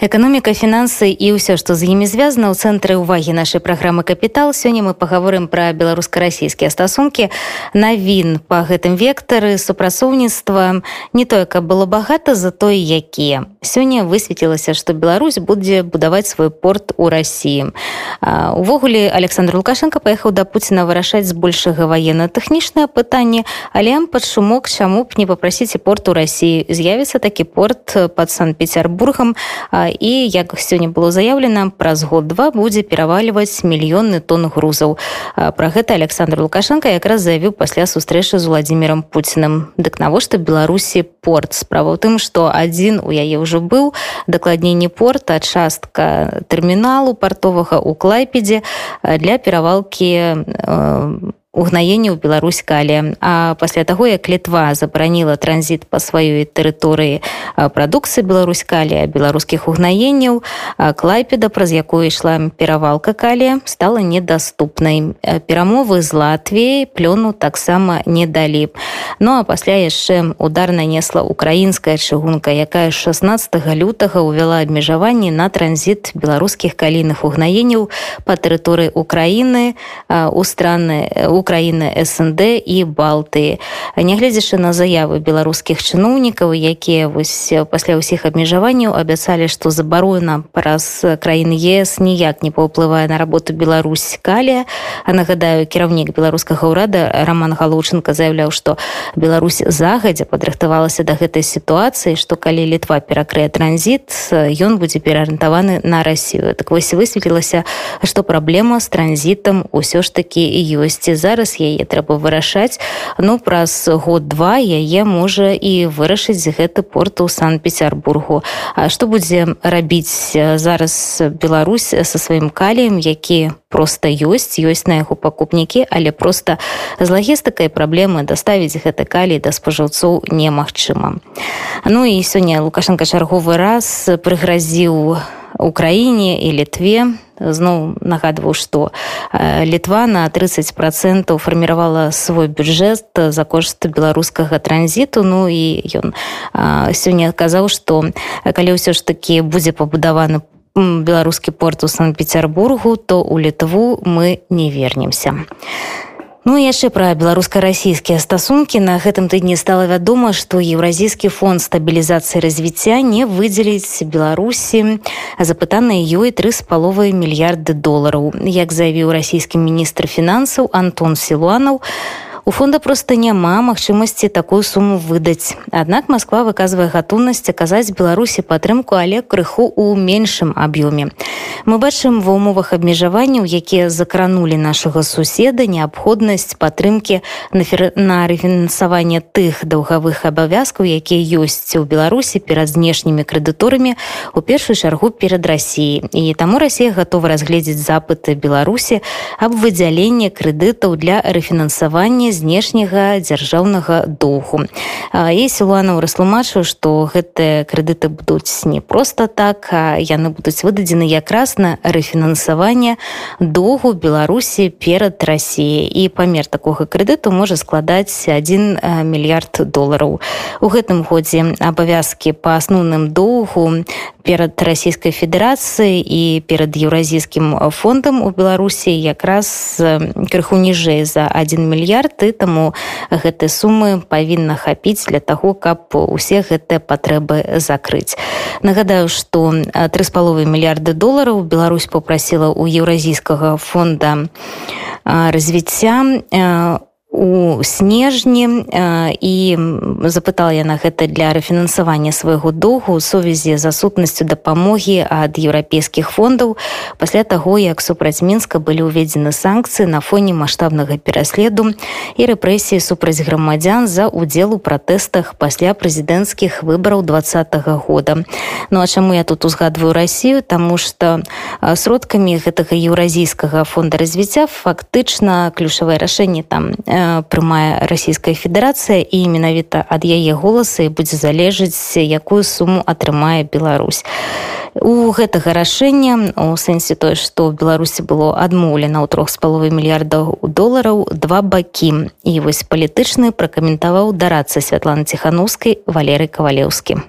эканоміка фінансы і ўсё што з імі звязана ў цэнтры ўвагі нашай праграмы капітал сёння мы паговорым пра беларуска-расійскія стасункі. Навін па гэтым вектары супрацоўніцтва. Не тое каб было багата за той якія. Сёння высветлілася што Беларусь будзе будаваць свой порт у рассіі увогуле Александр лукашенко паехаў да Пуціна вырашаць збольшага военно-тэхнічнае пытанне але пад шумок чаму б не папрасіце порт у рассіі з'явіцца такі порт под санкт-петербургам а і як сёння было заявлена праз год-два будзе перавальваць мільённы тонн грузаў про гэта александр лукашенко якраз заявіў пасля сустрэчы з владимиром путиным дык навошта беларусі порт справа ў тым что адзін у яе ўжо быў дакладней не порт а частка тэрміналу партовага у клайпедзе для перавалки угнаення ў Беларусь калі а пасля таго як літва забараніла транзіт па сваёй тэрыторыі прадукцыі Беларусь калі беларускіх угнаенняў клайпеда праз якую ішла перавалка калі стала недаступнай перамовы з Латвіяй плёну таксама не далі. Ну а пасля яшчэ удар нанесла украінская чыгунка якая 16 лютага ўвяла абмежаванні на транзіт беларускіх калійных угнаенняў па тэрыторыі Украіны у страны у краіны СНД і Балтыі. Нягледзячы на заявы беларускіх чыноўнікаў, якія вось пасля ўсіх абмежаванняў абяцалі, што забарона праз краіны ЕС ніяк не паўплывае на работу Беларусь калія. А нагадаю, кіраўнік беларускага ўрада Раман Галучынка заяўляў, што Беларусь загадзя падрыхтавалася да гэтай сітуацыі, што калі літва перакрые транзіт, ён будзе пераарыентаваны на рассію. Так вось высветлілася, што праблема з транзітам усё ж такі ёсць зараз зараз яе трэба вырашаць. Ну праз год-два яе можа і вырашыць гэты порт у санкт-петербургу. А што будзе рабіць зараз Беларусь со сваім каліем які просто ёсць ёсць на яго пакупнікі але просто з лагістыкай праблемы даставіць гэты калій да спажыўцоў немагчыма. Ну і сёння лукашенко чарговы раз прыгразіў украіне і літве зноў нагадваў што літва на 30 процентаў фарміравала свой бюджэт за кошт беларускага транзіту ну і ён сёння казаў што калі ўсё ж такі будзе пабудаваны беларускі порт у санкт-петербургу то у літву мы не вернемся а Ну яшчэ пра беларуска-расійскія стасункі на гэтым тыдні стала вядома, што еўразійскі фонд стабілізацыі развіцця не выдзеліць беларусі запытаныя ёй тры з паловай мільярды долараў. Як заявіў расійскі міністр фінансаў Антон Сілуанаў, у фонда просто няма магчымасці такую суму выдаць. Аднак москва выказвае гатуннасць аказаць беларусі падтрымку але крыху у меншым аб'ёме. Мы бачым ва умовах абмежаванняў якія закранули нашага суседа неабходнасць падтрымки на фер... на рэфінансаванне тых даўгавых абавязкаў якія ёсць у беларусі перад знешнімі крэдыторамі у першую чаргу перад рассіяй і таму Росія готова разгледзець запыты беларусі аб выдзяленне крэдытаў для рэфінансавання знешняга дзяржаўнага доўгу і сілуанаў растлумачыў што гэтыя крэдыты будуць не просто так яны будуць выдадзены якраз на рэфінансаванне доўгу беларусі перад рассіяй і памер такога крэдыту можа складаць 1 мільярд долараў у гэтым годзе абавязкі па асноўным доўгу перад расійскай федэрацыі і перад еўразійскім фондам у беларусі якраз крыху ніжэй за 1 мільярд і таму гэтай сумы павінна хапіць для таго каб усе гэтыя патрэбы закрыць. Нагадаю што тры з паловы мільярды долараў Беларусь попрасіла у еўразійскага фонда развіцця у снежні і запытала яна гэта для рэфінансавання свайго доўгу у сувязі з асутнасцю дапамогі ад еўрапейскіх фондаў. Пасля таго як супраць мінска былі ўведзены санкцыі на фоне маштабнага пераследу і рэпрэсіі супраць грамадзян за удзел у пратэстах пасля прэзідэнцкіх выбараў два года. Ну а чаму я тут узгадваю рассію таму што сродкамі гэтага еўразійскага фонда развіцця фактычна ключавае рашэнне там не прымае расійская федэрацыя і менавіта ад яе голасы будзе залежыць якую суму атрымае Беларусь. У гэтага рашэння у сэнсе той што беларусі было адмоўлена ў трох з паловай мільярдаў долараў два бакі. І вось палітычны пракаментаваў дарацца святлана ціхановскай валеры кавалеўскі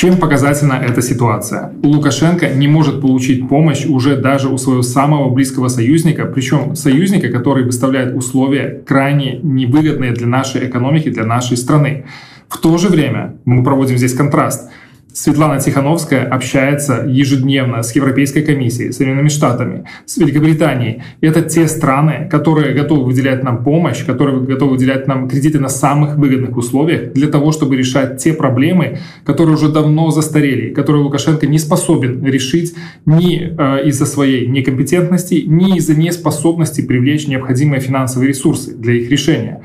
Чем показательна эта ситуация? Лукашенко не может получить помощь уже даже у своего самого близкого союзника, причем союзника, который выставляет условия крайне невыгодные для нашей экономики, для нашей страны. В то же время мы проводим здесь контраст. Светлана Тихановская общается ежедневно с Европейской комиссией, с Соединенными Штатами, с Великобританией. Это те страны, которые готовы выделять нам помощь, которые готовы выделять нам кредиты на самых выгодных условиях для того, чтобы решать те проблемы, которые уже давно застарели, которые Лукашенко не способен решить ни э, из-за своей некомпетентности, ни из-за неспособности привлечь необходимые финансовые ресурсы для их решения.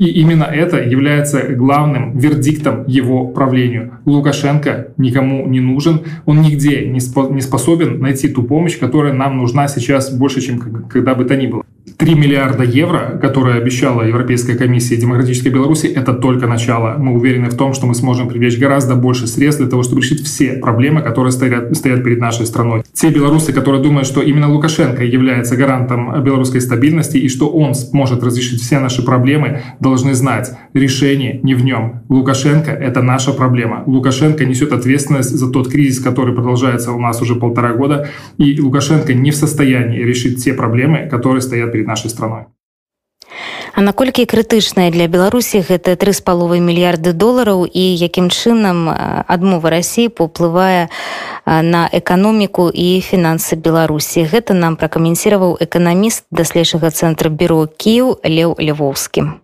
И именно это является главным вердиктом его правлению. Лукашенко никому не нужен, он нигде не способен найти ту помощь, которая нам нужна сейчас больше, чем когда бы то ни было. 3 миллиарда евро, которые обещала Европейская комиссия Демократической Беларуси, это только начало. Мы уверены в том, что мы сможем привлечь гораздо больше средств для того, чтобы решить все проблемы, которые стоят, стоят перед нашей страной. Те белорусы, которые думают, что именно Лукашенко является гарантом белорусской стабильности и что он сможет разрешить все наши проблемы, должны знать, решение не в нем. Лукашенко — это наша проблема. Лукашенко несет ответственность за тот кризис, который продолжается у нас уже полтора года, и Лукашенко не в состоянии решить те проблемы, которые стоят перед нашай страной. А наколькі крытычная для беларусі гэта тры з паловай мільярды долараў і якім чынам адмова рассіі паўплывае на эканоміку і фінансы беларусі? Гэта нам пракаментироваў эканаміст даследчага цэнтра бюро кіў леў львоўскім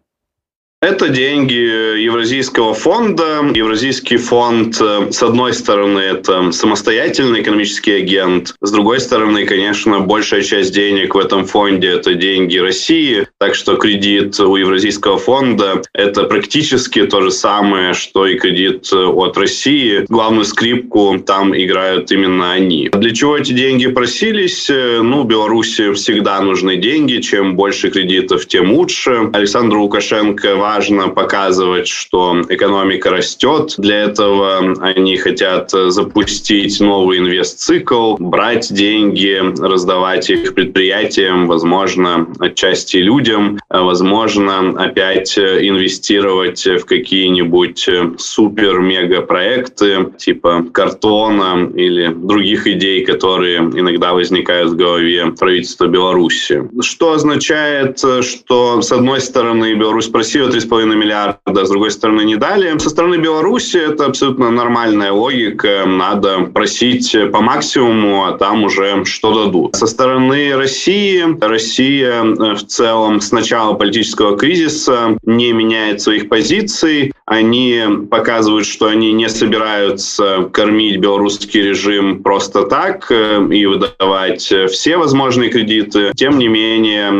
Это деньги Евразийского фонда. Евразийский фонд, э, с одной стороны, это самостоятельный экономический агент. С другой стороны, конечно, большая часть денег в этом фонде – это деньги России. Так что кредит у Евразийского фонда – это практически то же самое, что и кредит от России. Главную скрипку там играют именно они. Для чего эти деньги просились? Ну, Беларуси всегда нужны деньги. Чем больше кредитов, тем лучше. Александр Лукашенко важно показывать, что экономика растет. Для этого они хотят запустить новый инвестцикл, брать деньги, раздавать их предприятиям, возможно, отчасти людям, возможно, опять инвестировать в какие-нибудь супер-мега-проекты типа картона или других идей, которые иногда возникают в голове правительства Беларуси. Что означает, что, с одной стороны, Беларусь просила 3,5 миллиарда, с другой стороны не дали. Со стороны Беларуси это абсолютно нормальная логика. Надо просить по максимуму, а там уже что дадут. Со стороны России, Россия э, в целом с начала политического кризиса не меняет своих позиций. Они показывают, что они не собираются кормить белорусский режим просто так э, и выдавать все возможные кредиты. Тем не менее,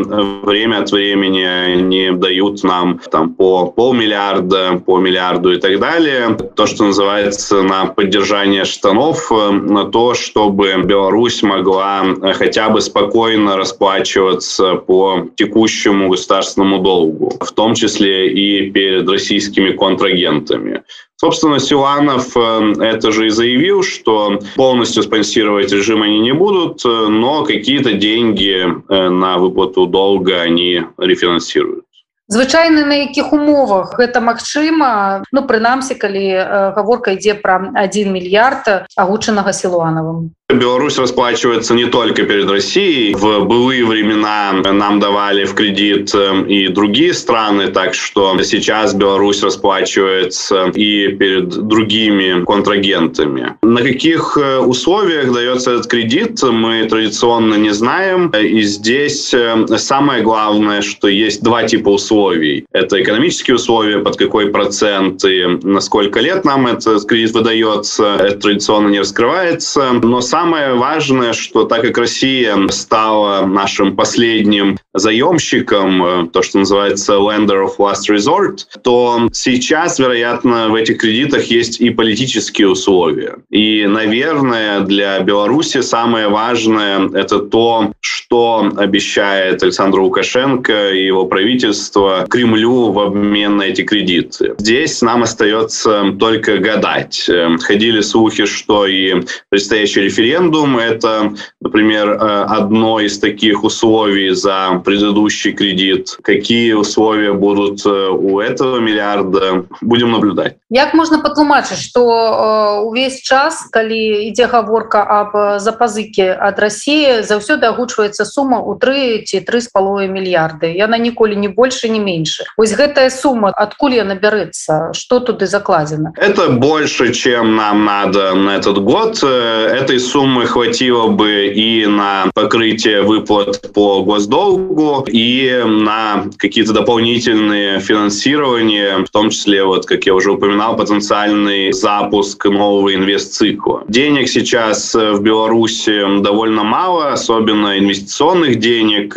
время от времени они дают нам там по полмиллиарда, по миллиарду и так далее. То, что называется на поддержание штанов, э, на то, чтобы Беларусь могла э, хотя бы спокойно расплачиваться по текущему государственному долгу, в том числе и перед российскими контрагентами. Собственно, Силанов э, это же и заявил, что полностью спонсировать режим они не будут, но какие-то деньги на выплату долга они рефинансируют звычайна на якіх умовах гэта магчыма ну прынамсі калі э, гаворка ідзе пра 1 мільярд агучанага сілуанавым Беларусь расплачивается не только перед Россией. В былые времена нам давали в кредит э, и другие страны, так что сейчас Беларусь расплачивается и перед другими контрагентами. На каких э, условиях дается этот кредит, мы традиционно не знаем. И здесь э, самое главное, что есть два типа условий. Это экономические условия, под какой процент и на сколько лет нам этот кредит выдается. Это традиционно не раскрывается. Но самое важное, что так как Россия стала нашим последним заемщиком, э, то, что называется lender of last resort, то сейчас, вероятно, в этих кредитах есть и политические условия. И, наверное, для Беларуси самое важное – это то, что обещает Александр Лукашенко и его правительство Кремлю в обмен на эти кредиты. Здесь нам остается только гадать. Э, ходили слухи, что и предстоящий референдум референдум. Это, например, э, одно из таких условий за предыдущий кредит. Какие условия будут э, у этого миллиарда, будем наблюдать. Як можно патлумачыць, что увесь час, калі ідзе гаворка об запазыке ад России, заўсёды агучваецца сума у 3 ці три з паловой мільярды. Яна ніколі не больше, не меньше. Вось гэтая сума, адкуль яна бярэцца, что туды закладзена? Это больше, чем нам надо на этот год. Этой суммы хватило бы и на покрытие выплат по госдолгу, и на какие-то дополнительные финансирования, в том числе, вот, как я уже упоминал, потенциальный запуск нового инвестцикла. Денег сейчас в Беларуси довольно мало, особенно инвестиционных денег.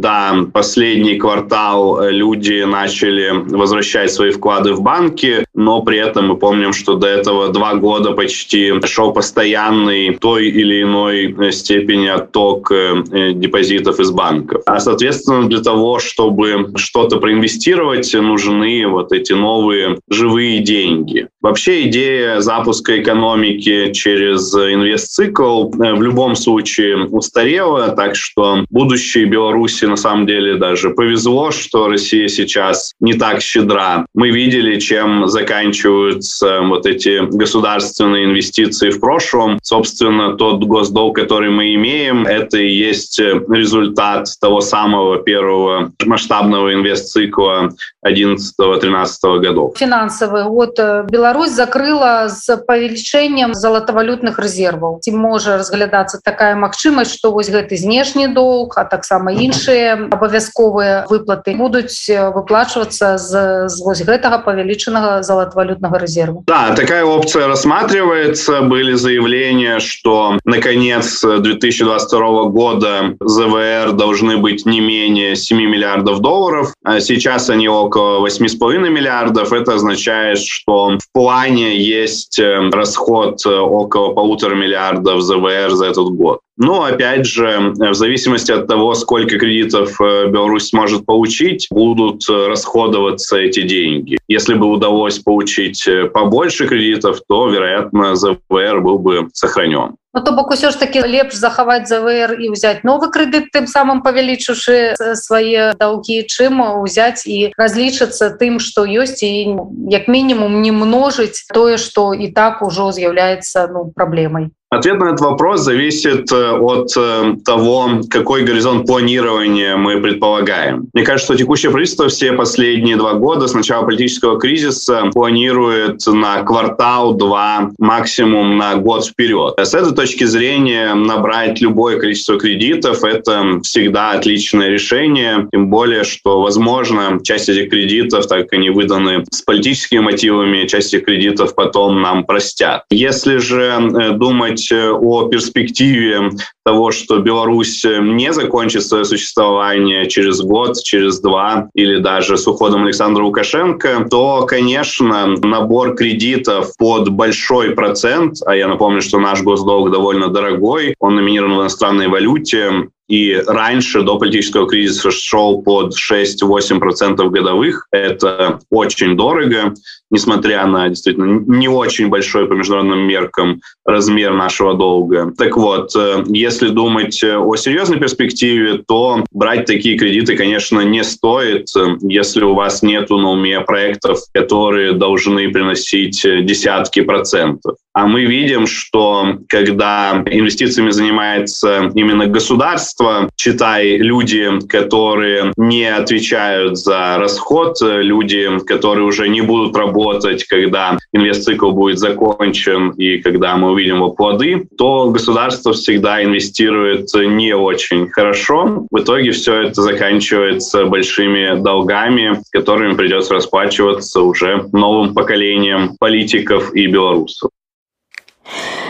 Да, последний квартал люди начали возвращать свои вклады в банки, но при этом мы помним, что до этого два года почти шел постоянный той или иной степени отток э, депозитов из банков. А, соответственно, для того, чтобы что-то проинвестировать, нужны вот эти новые живые деньги. Вообще идея запуска экономики через инвестцикл э, в любом случае устарела, так что будущее Беларуси на самом деле даже повезло, что Россия сейчас не так щедра. Мы видели, чем заканчиваются вот эти государственные инвестиции в прошлом. Собственно, тот госдолг, который мы имеем, это и есть результат того самого первого масштабного инвестцикла 11-13 годов. Финансовый год э, Беларусь закрыла с павелічэннем золотовалютных резервов. Ці можа разглядацца такая магчымасць, што вось гэты знешні долг, а таксама іншыя абавязковыя выплаты будуць э, выплачвацца з, з вось гэтага павялічанага золотовалютного резерва. Да, такая опция рассматривается. Были заявления, что на конец 2022 года ЗВР должны быть не менее 7 миллиардов долларов. А сейчас они около 8,5 миллиардов. Это означает, что в плане есть э, расход э, около полутора миллиардов ЗВР за этот год. Но, опять же, в зависимости от того, сколько кредитов э, Беларусь сможет получить, будут расходоваться эти деньги. Если бы удалось получить побольше кредитов, то, вероятно, ЗВР был бы сохранен. Ну, то бок усё ж таки лепш захаваць ЗВР і ўзяць новы крэдыт тым самым павялічыўшы свае даўгі чым узяць і разлічацца тым што ёсць і як мінімум не множыць тое што і так ужо з'яўляецца ну праблемай Ответ на этот вопрос зависит э, от э, того, какой горизонт планирования мы предполагаем. Мне кажется, что текущее правительство все последние два года с начала политического кризиса планирует на квартал, два, максимум на год вперед. С этой точки зрения набрать любое количество кредитов – это всегда отличное решение, тем более, что, возможно, часть этих кредитов, так как они выданы с политическими мотивами, часть этих кредитов потом нам простят. Если же э, думать думать э, о перспективе того, что Беларусь э, не закончит свое существование через год, через два или даже с уходом Александра Лукашенко, то, конечно, набор кредитов под большой процент, а я напомню, что наш госдолг довольно дорогой, он номинирован в иностранной валюте, и раньше до политического кризиса шел под 6-8% годовых. Это очень дорого, несмотря на действительно не очень большой по международным меркам размер нашего долга. Так вот, э, если думать о серьезной перспективе, то брать такие кредиты, конечно, не стоит, если у вас нету на уме проектов, которые должны приносить десятки процентов. А мы видим, что когда инвестициями занимается именно государство, читай люди, которые не отвечают за расход, люди, которые уже не будут работать, когда инвестцикл будет закончен и когда мы увидим его плоды, то государство всегда инвестирует не очень хорошо. В итоге все это заканчивается большими долгами, которыми придется расплачиваться уже новым поколением политиков и белорусов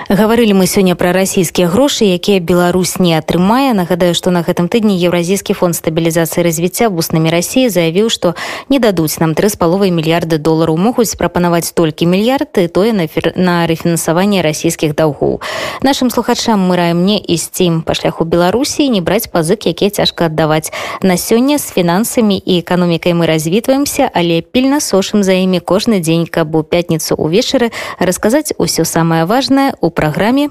гаварылі мы сёння пра расійскія грошы якія Беларусь не атрымае нагадаю што на гэтым тыдні еўразійскі фонд стабілізацыі развіцця вуснамі рассіі заявіў што не дадуць нам тры з паловай мільярды долараў могуць прапанаваць толькі мільярды тое на фер... на рэфінансаванне расійскіх даўгоў нашим слухачам мы раем не ісці па шляху беларусі не браць пазык якія цяжка аддаваць на сёння з фінансамі і эканомікай мы развітваемся але пільна сошым за імі кожны дзень каб у пятніцу увечары расказаць усё самае важное у программе